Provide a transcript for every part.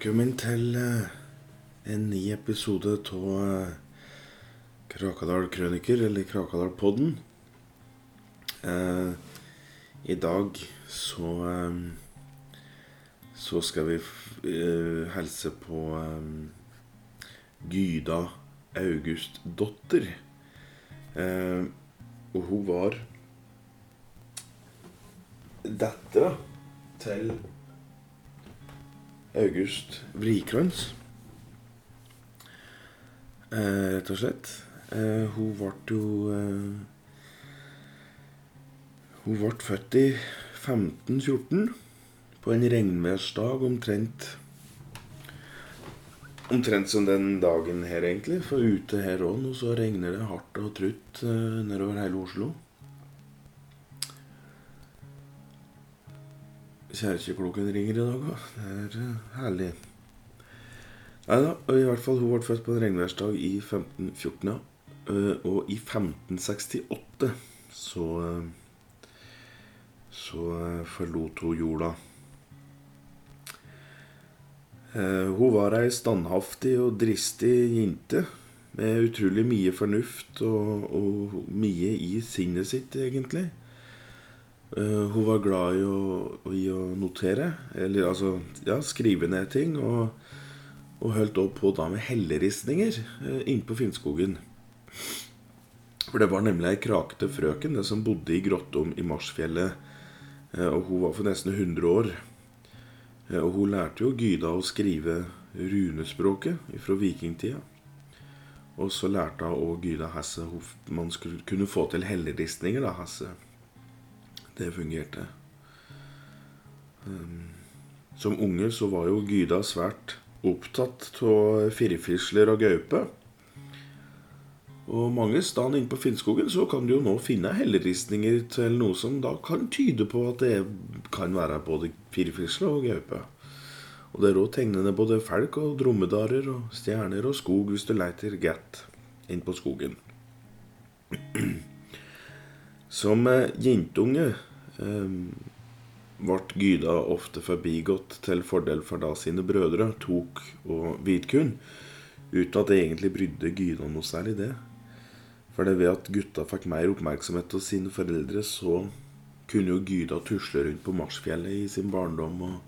velkommen til eh, en ny episode av eh, Krakadal Krøniker, eller Krakadal-podden. Eh, I dag så så skal vi hilse på Gyda Augustdotter. Og hun var dattera til August Vrikrans. Eh, rett og slett. Eh, hun ble jo eh, Hun ble født i 1514 på en regnværsdag omtrent Omtrent som den dagen her, egentlig. For ute her òg nå så regner det hardt og trutt eh, nedover hele Oslo. Kjerkeklokken ringer i dag òg. Det er eh, herlig. Nei da, i hvert fall hun ble født på en regnværsdag i 1514. ja. Eh, Og i 1568 så eh, Så forlot hun jorda. Hun var ei standhaftig og dristig jente med utrolig mye fornuft og, og mye i sinnet sitt, egentlig. Eh, hun var glad i å, i å notere, eller altså ja, skrive ned ting. Og, og holdt også på da med helleristninger uh, innpå Finnskogen. For det var nemlig ei krakete frøken det som bodde i grottom i Marsfjellet. Uh, og hun var for nesten 100 år. Uh, og hun lærte jo Gyda å skrive runespråket fra vikingtida. Og så lærte hun òg Gyda Hasse man skulle kunne få til helleristninger. da, Hasse det fungerte. Um, som unge så var jo Gyda svært opptatt av firfisler og gaupe. Og mange steder inne på Finnskogen så kan du jo nå finne helleristninger til noe som da kan tyde på at det kan være både firfisle og gaupe. Og det er òg tegnende både felk og dromedarer og stjerner og skog hvis du leiter godt inn på skogen. Som eh, jentunge ble Gyda ofte forbigått til fordel for da sine brødre Tok og Vidkun, uten at det egentlig brydde Gyda noe særlig det. For det ved at gutta fikk mer oppmerksomhet hos sine foreldre, så kunne jo Gyda tusle rundt på Marsfjellet i sin barndom og,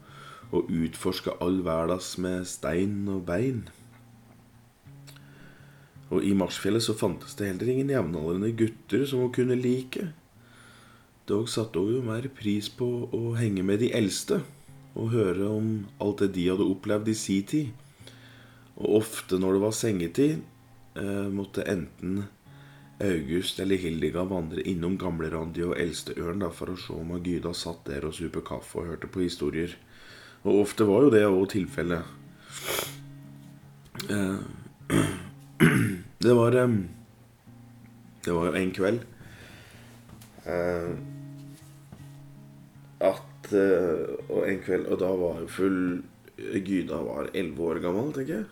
og utforske all verdas med stein og bein. Og i Marsfjellet så fantes det heller ingen jevnaldrende gutter som hun kunne like. Dog satte hun jo mer pris på å henge med de eldste og høre om alt det de hadde opplevd i si tid. Og ofte når det var sengetid, eh, måtte enten August eller Hildiga vandre innom Gamlerandi og Eldsteørn da, for å se om Gyda satt der og supe kaffe og hørte på historier. Og ofte var jo det òg tilfellet. Eh, det var eh, Det var en kveld at eh, Og en kveld Og da var jo full Gyda var elleve år gammel, tenker jeg.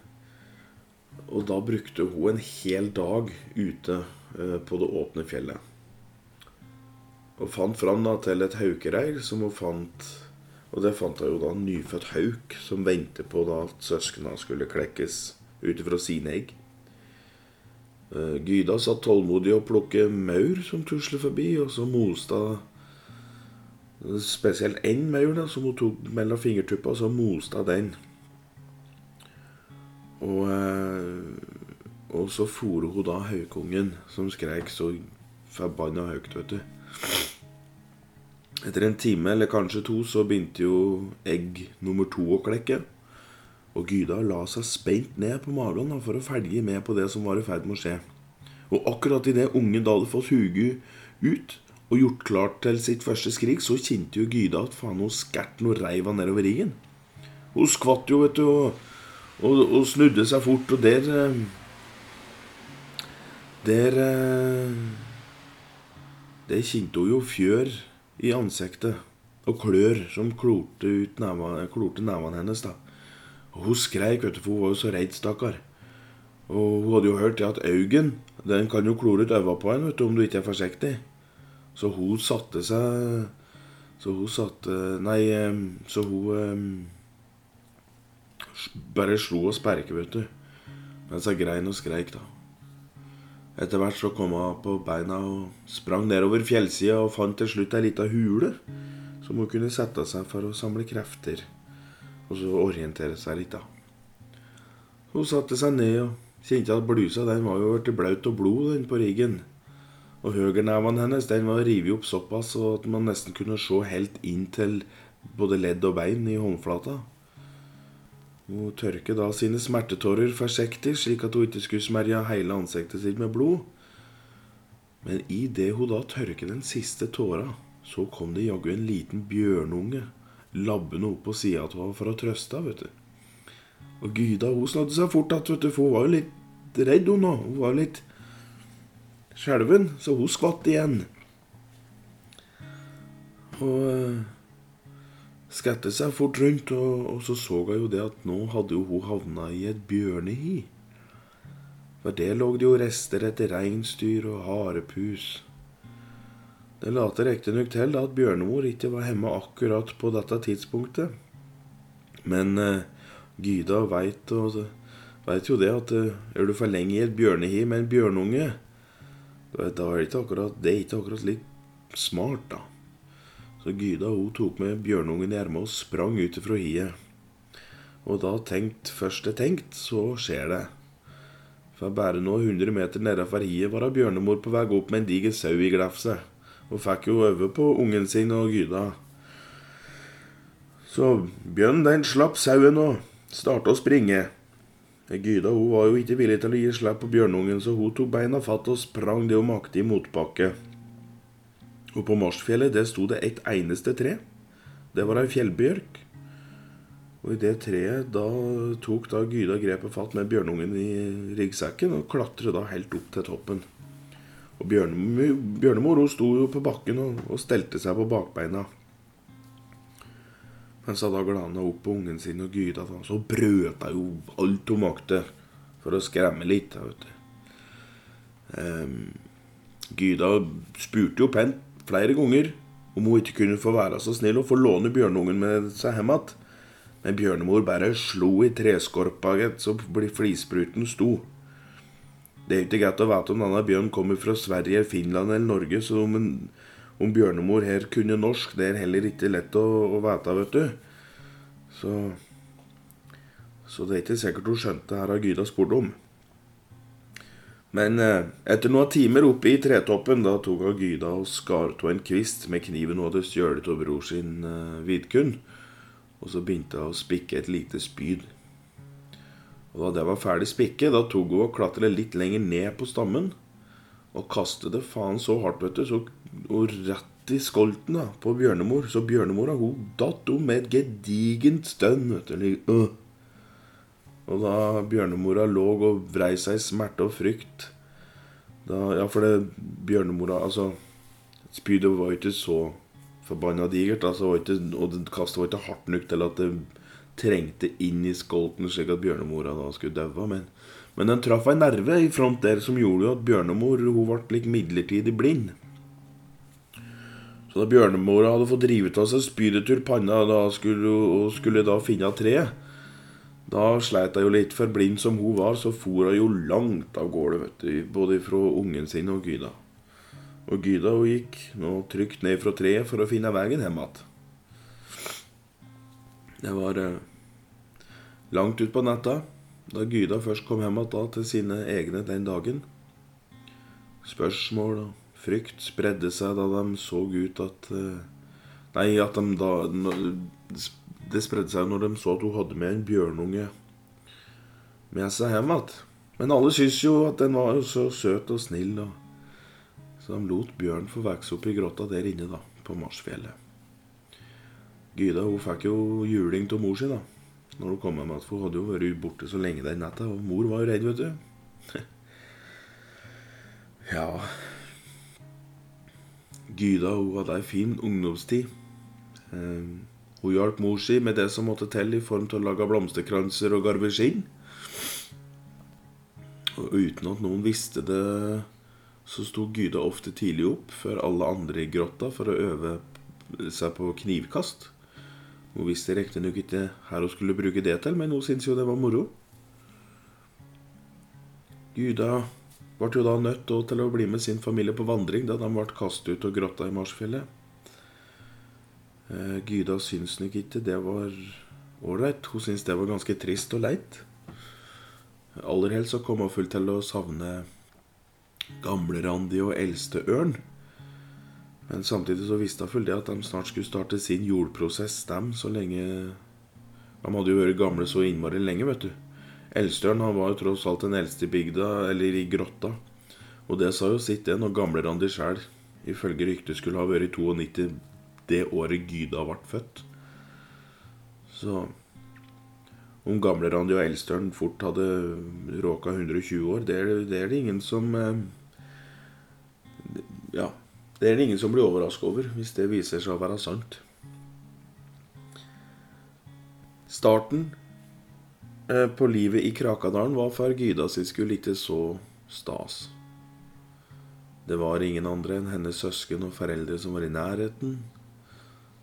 Og da brukte hun en hel dag ute eh, på det åpne fjellet. Og fant fram da til et haukereir som hun fant Og det fant hun jo da en nyfødt hauk som ventet på da at søsknene skulle klekkes ut ifra sine egg. Eh, Gyda satt tålmodig og plukket maur som tuslet forbi, og så moste hun spesielt én maur som hun tok mellom fingertuppa, og så moste hun den. Og, eh, og så fôret hun da haukungen, som skrek så forbanna høyt, vet du. Etter en time eller kanskje to så begynte jo egg nummer to å klekke. Og Gyda la seg spent ned på magen for å følge med på det som var i ferd med å skje. Og akkurat idet ungen da hadde fått huget ut og gjort klart til sitt første skrik, så kjente jo Gyda at faen hun skert noe henne nedover riggen. Hun skvatt jo, vet du, og, og, og snudde seg fort, og der eh, Der eh, Der kjente hun jo fjør i ansiktet og klør som klorte ut nevene, klorte nevene hennes. da. Og Hun skreik, vet du, for hun var jo så redd, stakkar. Og hun hadde jo hørt det at augen den kan jo klore ut øynene på en vet du, om du ikke er forsiktig. Så hun satte seg Så hun satte Nei, så hun bare slo og sperket, vet du. Mens jeg grein og skreik, da. Etter hvert så kom hun på beina og sprang nedover fjellsida og fant til slutt ei lita hule som hun kunne sette seg for å samle krefter og så orientere seg litt, da. Hun satte seg ned og kjente at blusa den var jo blitt blaut av blod den på ryggen. Og høyreneven hennes den var revet opp såpass at man nesten kunne se helt inn til både ledd og bein i håndflata. Hun tørket da sine smertetårer forsiktig, slik at hun ikke skulle smerje hele ansiktet sitt med blod. Men idet hun da tørket den siste tåra, så kom det jaggu en liten bjørnunge labbende opp på sida av henne for å trøste henne, vet du. Og Gyda hun snadde seg fort att, vet du, for hun var jo litt redd, hun nå. Hun var litt skjelven, så hun skvatt igjen. Og eh, seg fort rundt, og, og så så hun jo det at nå hadde jo hun havna i et bjørnehi. For der lå det jo rester etter reinsdyr og harepus. Det later riktignok til at bjørnemor ikke var hjemme akkurat på dette tidspunktet. Men uh, Gyda veit jo det at uh, er du for lenge i et bjørnehi med en bjørnunge, da er det ikke akkurat, det er ikke akkurat litt smart, da. Så Gyda hun tok med bjørnungen i ermet og sprang ut fra hiet. Og da tenkt først det tenkt, så skjer det. For bare noen hundre meter nedafor hiet var bjørnemor på vei opp med en diger sau i glefset, og fikk jo øve på ungen sin og Gyda. Så Bjørn den slapp sauen og starta å springe. Gyda hun var jo ikke villig til å gi slipp på bjørnungen, så hun tok beina fatt og sprang det hun makte i motbakke. Og på Marsfjellet det sto det et eneste tre. Det var ei fjellbjørk. Og i det treet da tok da Gyda grepet fatt med bjørnungen i ryggsekken og klatret da helt opp til toppen. Og Bjørnemor, Bjørnemor hun sto jo på bakken og, og stelte seg på bakbeina. Mens hun da glana opp på ungen sin og Gyda, da, så brøt hun jo alt hun makte for å skremme litt. vet du. Um, Gyda spurte jo pent flere ganger om hun ikke kunne få være så snill å få låne bjørnungen med seg hjem igjen. Men bjørnemor bare slo i treskorpa, så flispruten sto. Det er ikke greit å vite om denne bjørnen kommer fra Sverige, Finland eller Norge, så om, en, om bjørnemor her kunne norsk, det er heller ikke lett å, å vite, vet du. Så, så det er ikke sikkert hun skjønte her har Gyda spurt om. Men eh, etter noen timer oppe i tretoppen, da tok hun Gyda og skar av en kvist med kniven hun hadde stjålet av bror sin eh, Vidkun. Og så begynte hun å spikke et lite spyd. Og da det var ferdig spikket, da tok hun og klatret litt lenger ned på stammen. Og kastet det faen så hardt, vet du, så og rett i skolten da, på bjørnemor. Så bjørnemora hun datt om med et gedigent stønn. vet du, øh. Og da bjørnemora lå og vrei seg i smerte og frykt da, Ja, for det bjørnemora Altså, spydet var ikke så forbanna digert. Altså, ikke, og kastet var ikke hardt nok til at det trengte inn i skolten, slik at bjørnemora da skulle daue. Men, men den traff ei nerve i front der som gjorde at bjørnemor hun ble litt midlertidig blind. Så da bjørnemora hadde fått drivet av seg spydet ur panna da skulle, og skulle da finne treet, da sleit hun jo litt, for blind som hun var, så for hun jo langt av gårde, vet du, både fra ungen sin og Gyda. Og Gyda hun gikk nå trygt ned fra treet for å finne veien hjem igjen. Det var eh, langt utpå natta da Gyda først kom hjem igjen til sine egne den dagen. Spørsmål og frykt spredde seg da de så ut at eh, Nei, at de da det spredde seg når de så at hun hadde med en bjørnunge med seg hjem igjen. Men alle syntes jo at den var så søt og snill, og så de lot bjørnen få vokse opp i grotta der inne, da, på Marsfjellet. Gyda hun fikk jo juling av mor si da når hun kom hjem igjen, for hun hadde jo vært borte så lenge den natta, og mor var jo redd, vet du. ja Gyda hun hadde ei fin ungdomstid. Um, hun hjalp mor si med det som måtte til i form til å lage blomsterkranser og garveskinn. Og uten at noen visste det, så sto Gyda ofte tidlig opp før alle andre i grotta for å øve seg på knivkast. Hun visste riktignok ikke her hun skulle bruke det til, men hun syntes jo det var moro. Gyda ble jo da nødt til å bli med sin familie på vandring da de ble kastet ut av grotta i Marsfjellet. Eh, Gyda syntes nok ikke det var ålreit. Hun syntes det var ganske trist og leit. Aller helst så kom hun fullt til å savne gamle-Randi og eldste Ørn. Men samtidig så visste hun det at de snart skulle starte sin jordprosess, dem, så lenge De hadde jo vært gamle så innmari lenge, vet du. Elstøren han var jo tross alt den eldste i bygda, eller i grotta. Og det sa jo sitt, det, når gamle-Randi sjæl ifølge ryktet skulle ha vært i 92 det året Gyda ble født. Så om gamle-Randi og Elstøren fort hadde råka 120 år, det er det, er det ingen som eh, Ja, det er det ingen som blir overraska over, hvis det viser seg å være sant. Starten eh, på livet i Krakadalen var for Gyda sin skyld ikke så stas. Det var ingen andre enn hennes søsken og foreldre som var i nærheten,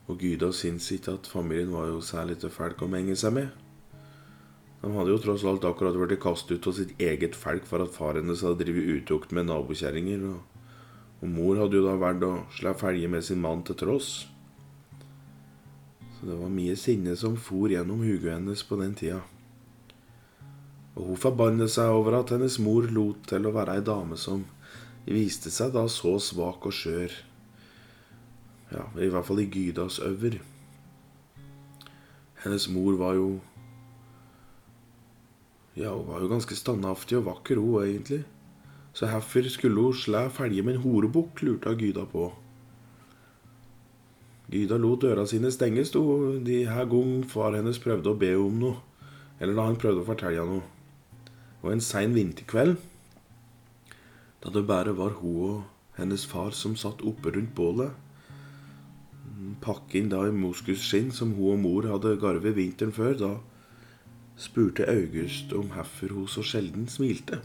og Gyda syntes ikke at familien var jo særlig til folk å menge seg med. De hadde jo tross alt akkurat blitt kastet ut av sitt eget folk for at faren hennes hadde drevet utukt med nabokjerringer, og, og, mor hadde jo da valgt å slå felge med sin mann til tross. Så det var mye sinne som for gjennom huget hennes på den tida. Og hun forbannet seg over at hennes mor lot til å være ei dame som viste seg da så svak og skjør. Ja, i hvert fall i Gydas øver. Hennes mor var jo Ja, hun var jo ganske standhaftig og vakker, hun egentlig. Så herfor skulle hun slå felje med en horebukk, lurte Gyda på. Gyda lot døra sine stenge, sto de her gang far hennes prøvde å be om noe. Eller da han prøvde å fortelle noe. Var en sein vinterkveld da det bare var hun og hennes far som satt oppe rundt bålet. Pakke inn da i moskusskinn som hun og mor hadde garvet vinteren før, da spurte August om hvorfor hun så sjelden smilte.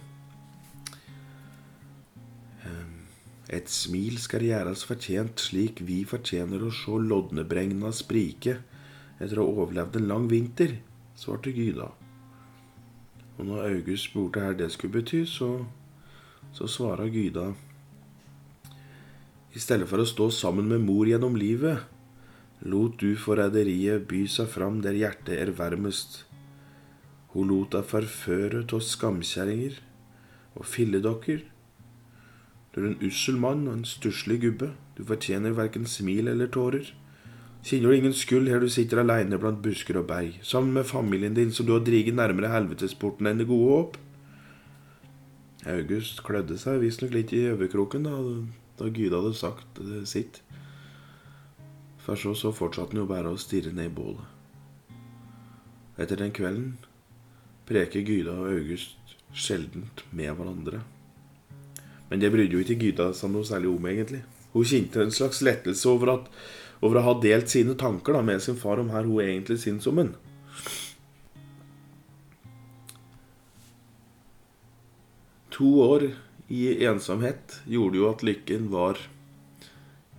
Et smil skal gjøres fortjent slik vi fortjener å se lodnebregna sprike etter å ha overlevd en lang vinter, svarte Gyda. Og når August spurte hva det skulle bety, så så svarer Gyda I stedet for å stå sammen med mor gjennom livet, lot du forræderiet by seg fram der hjertet er varmest. Hun lot deg forføre av skamkjerringer og filledokker. Du er en ussel mann og en stusslig gubbe. Du fortjener verken smil eller tårer. Kjenner du ingen skyld her du sitter aleine blant busker og berg, sammen med familien din som du har driget nærmere helvetesporten enn det gode håp? August klødde seg visstnok litt i øverkroken da, da Gyda hadde sagt sitt. For så, så fortsatte han jo bare å stirre ned i bålet. Etter den kvelden preker Gyda og August sjeldent med hverandre. Men det brydde jo ikke Gyda seg noe særlig om, egentlig. Hun kjente en slags lettelse over, at, over å ha delt sine tanker da, med sin far om her hun egentlig syns om ham. To år i ensomhet gjorde jo at lykken var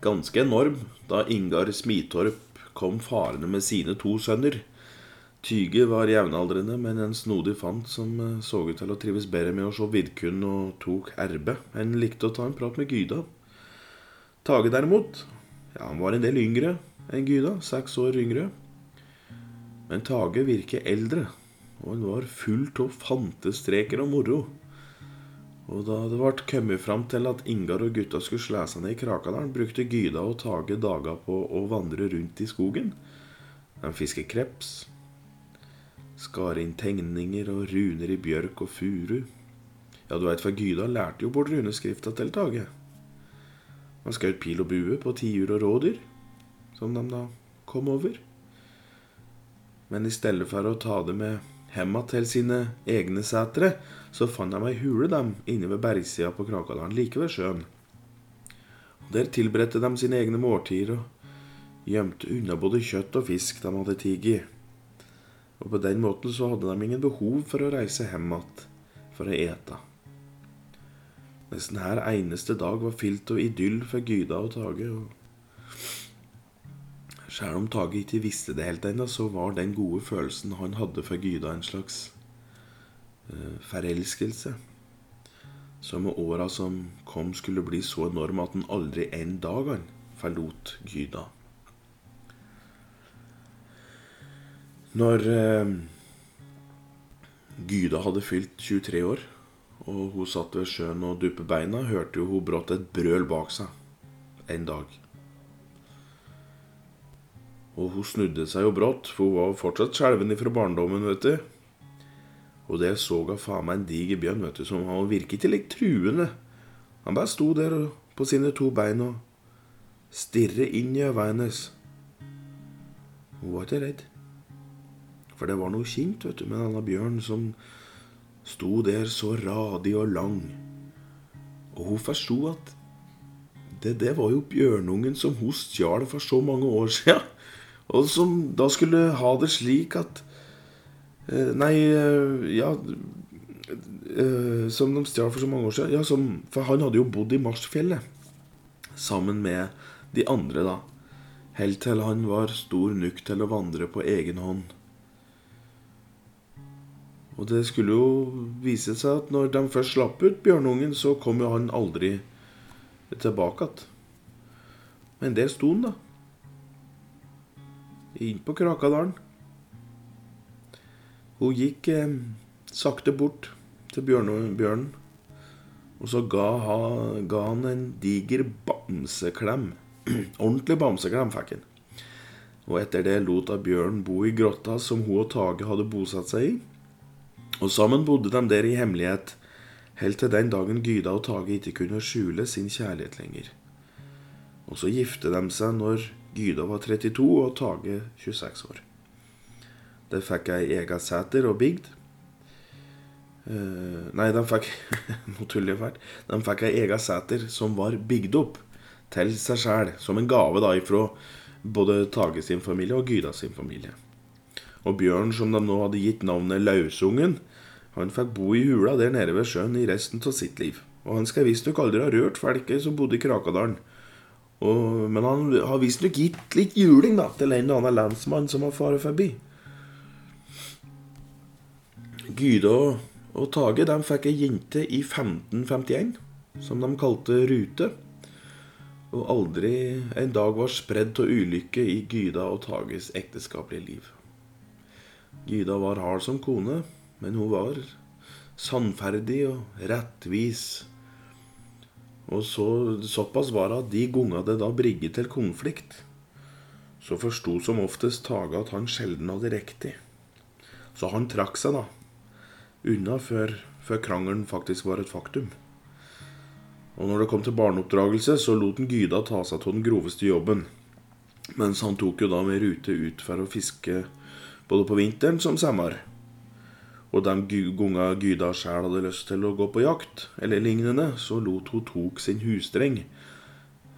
ganske enorm da Ingar Smitorp kom farende med sine to sønner. Tyge var jevnaldrende, men en snodig fant som eh, så ut til å trives bedre med å se Vidkun og tok erbe enn likte å ta en prat med Gyda. Tage derimot, ja, han var en del yngre enn Gyda, seks år yngre. Men Tage virker eldre, og han var fullt av fantestreker og moro. Og da det ble kommet fram til at Ingar og gutta skulle slå seg ned i Krakadalen, brukte Gyda og Tage dager på å vandre rundt i skogen. De fisket kreps, skar inn tegninger og runer i bjørk og furu. Ja, du veit, for Gyda lærte jo bort runeskrifta til Tage. Han skjøt pil og bue på tiur og rådyr, som de da kom over. Men i stedet for å ta det med hemma til sine egne setre, så fant de ei hule dem inne ved bergsida på Krakadalen, like ved sjøen. Der tilberedte de sine egne måltider og gjemte unna både kjøtt og fisk de hadde tatt i. Og på den måten så hadde de ingen behov for å reise hjem igjen for å ete. Nesten hver eneste dag var fylt av idyll for Gyda og Tage. og Selv om Tage ikke visste det helt ennå, så var den gode følelsen han hadde for Gyda, en slags uh, forelskelse. Som med åra som kom, skulle bli så enorm at han aldri en dag han forlot Gyda. Når eh, Gyda hadde fylt 23 år, og hun satt ved sjøen og duppet beina, hørte jo hun brått et brøl bak seg en dag. Og hun snudde seg jo brått, for hun var fortsatt skjelven fra barndommen, vet du. Og det så hun faen meg en diger bjørn, vet du, som han virket ikke litt truende. Han bare sto der på sine to bein og stirret inn i øynene hennes. Hun var ikke redd. For det var noe kjent vet du, med denne bjørnen som sto der så radig og lang. Og hun forsto at det, det var jo bjørnungen som hun stjal for så mange år siden. Og som da skulle ha det slik at eh, Nei, eh, ja eh, Som de stjal for så mange år siden. Ja, som, for han hadde jo bodd i Marsfjellet sammen med de andre, da. Helt til han var stor nukk til å vandre på egen hånd. Og det skulle jo vise seg at når de først slapp ut bjørnungen, så kom jo han aldri tilbake igjen. Men der sto han, da inn på Krakadalen. Hun gikk eh, sakte bort til bjørnen, og så ga, ha, ga, han en diger bamseklem. Ordentlig bamseklem fikk han. Og etter det lot hun bjørnen bo i grotta som hun og Tage hadde bosatt seg i. Og sammen bodde de der i hemmelighet, helt til den dagen Gyda og Tage ikke kunne skjule sin kjærlighet lenger. Og så gifte de seg når Gyda var 32 og Tage 26 år. Der fikk ei ega seter og bygd. Uh, nei, de fikk Nå tuller jeg fælt. De fikk ei ega seter som var bygd opp til seg sjæl, som en gave da ifra både Tage sin familie og Gyda sin familie. Og Bjørn, som de nå hadde gitt navnet Lausungen, han fikk bo i hula der nede ved sjøen i resten av sitt liv. Og han skal visstnok aldri ha rørt folket som bodde i Krakadalen. Og, men han har visstnok gitt litt juling da, til en eller annen lensmann som har fare forbi. Gyde og, og Tage de fikk ei jente i 1551 som de kalte Rute. Og aldri en dag var spredd av ulykke i Gyda og Tages ekteskapelige liv. Gyda var hard som kone, men hun var sannferdig og rettvis og så, såpass var det at de gangene det da brigget til konflikt, så forsto som oftest Tage at han sjelden hadde riktig. Så han trakk seg da unna før, før krangelen faktisk var et faktum. Og når det kom til barneoppdragelse, så lot han Gyda ta seg av den groveste jobben. Mens han tok jo da med rute ut for å fiske både på vinteren som sommer. Og de gonga Gyda sjæl hadde lyst til å gå på jakt, eller lignende, så lot hun tok sin husdreng,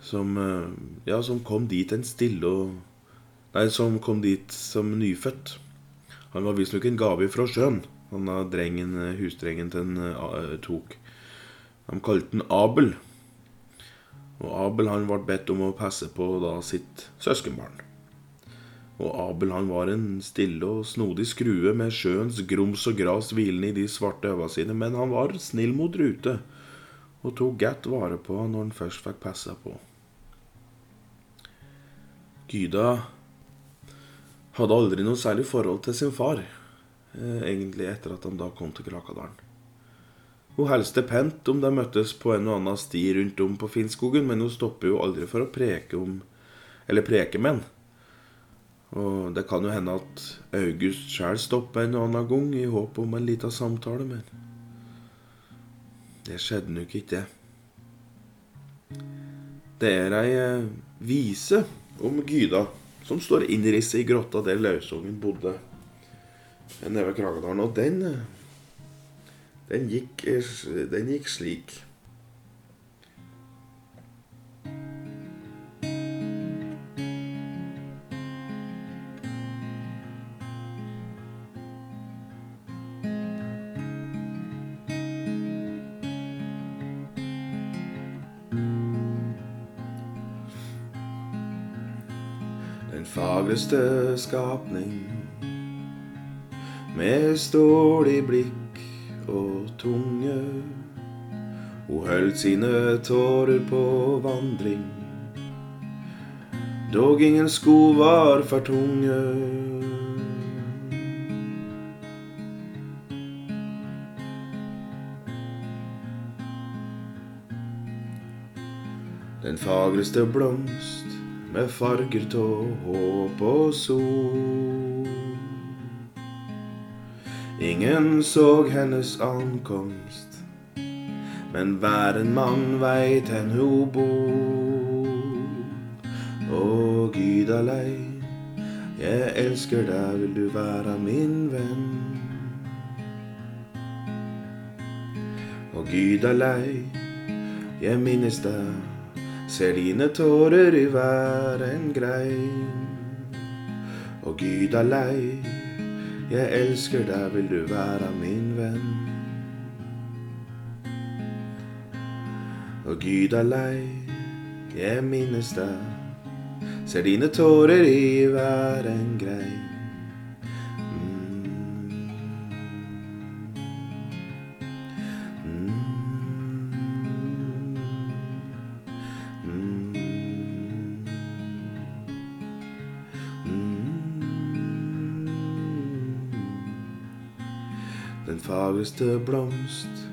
som, eh, ja, som kom dit en stille og Nei, som kom dit som nyfødt. Han var visstnok en gave fra sjøen, han drengen, husdrengen til en uh, tok. De kalte han Abel. Og Abel han ble bedt om å passe på da sitt søskenbarn. Og Abel han var en stille og snodig skrue med sjøens grums og gras hvilende i de svarte øva sine, men han var snill mot Rute og tok godt vare på han når han først fikk passa på. Gyda hadde aldri noe særlig forhold til sin far, eh, egentlig etter at han da kom til Krakadalen. Hun hilste pent om de møttes på en og annen sti rundt om på Finnskogen, men hun stopper jo aldri for å preke om Eller preke med han. Og det kan jo hende at August sjøl stopper en annen gang i håp om en liten samtale men. Det skjedde nok ikke. Det er ei eh, vise om Gyda som står innrisset i grotta der løsungen bodde nede ved Kragedalen. Og den, eh, den, gikk, eh, den gikk slik. Den fagreste skapning med stålig blikk og tunge. Hun holdt sine tårer på vandring, dog ingen sko var for tunge. Den fagreste blomst med farger tå håp og sol. Ingen så hennes ankomst, men hver en mann veit hen hun bor. Å, Gydalei, jeg elsker deg, vil du være min venn? Å, Gydalei, jeg minnes deg Ser dine tårer i hver en grein. Og Gud er lei, jeg elsker deg, vil du være min venn? Og Gud er lei, jeg minnes deg, ser dine tårer i hver en grein. Den blomst.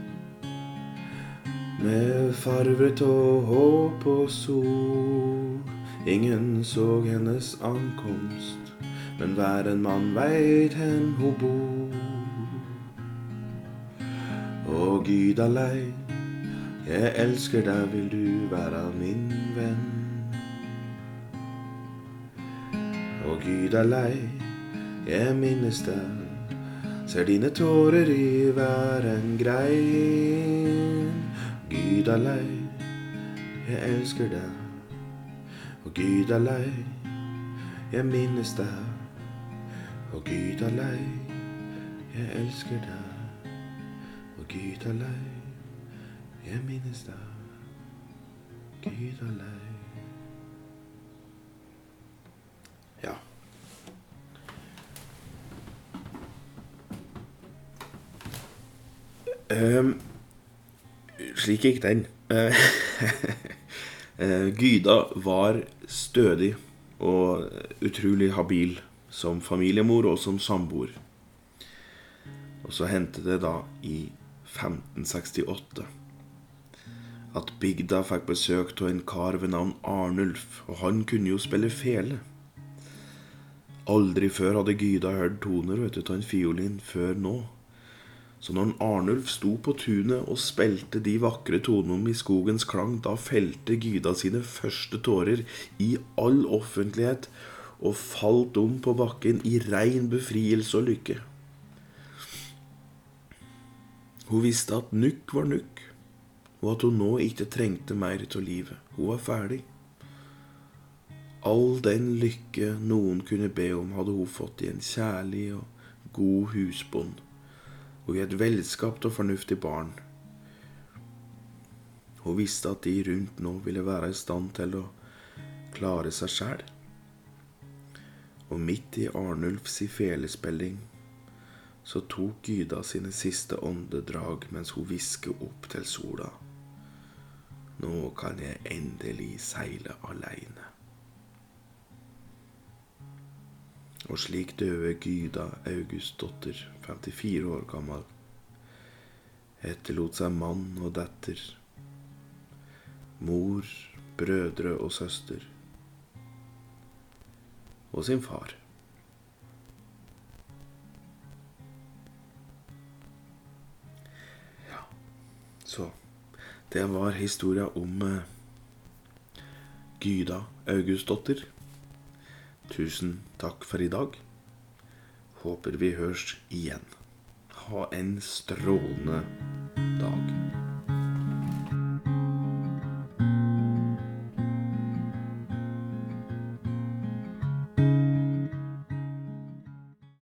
Med farvet og håp og sol. Ingen så hennes ankomst, men hver en mann veit hen ho bor. Å Gud alei, jeg elsker deg, vil du være min venn? Å Gud alei, jeg minnes deg Ser dine tårer i hver en grein. Gud er lei, jeg elsker deg. Og Gud er lei, jeg minnes deg. Og Gud er lei, jeg elsker deg. Og Gud er lei, jeg minnes deg. Gud er lei. Um, slik gikk den. Uh, Gyda var stødig og utrolig habil som familiemor og som samboer. Og så hendte det da i 1568 at bygda fikk besøk av en kar ved navn Arnulf, og han kunne jo spille fele. Aldri før hadde Gyda hørt toner av en fiolin før nå. Så når Arnulf sto på tunet og spilte de vakre tonene i skogens klang, da felte Gyda sine første tårer i all offentlighet og falt om på bakken i rein befrielse og lykke. Hun visste at nukk var nukk, og at hun nå ikke trengte mer av livet. Hun var ferdig. All den lykke noen kunne be om, hadde hun fått i en kjærlig og god husbond og i et velskapt og fornuftig barn. Hun visste at de rundt nå ville være i stand til å klare seg sjæl. Og midt i Arnulfs felespilling så tok Gyda sine siste åndedrag mens hun hvisket opp til sola. Nå kan jeg endelig seile aleine. Og slik døde Gyda Augustdotter, 54 år gammel, etterlot seg mann og datter, mor, brødre og søster, og sin far. Ja, så det var historia om uh, Gyda Augustdotter. Tusen takk for i dag. Håper vi høres igjen. Ha en strålende dag.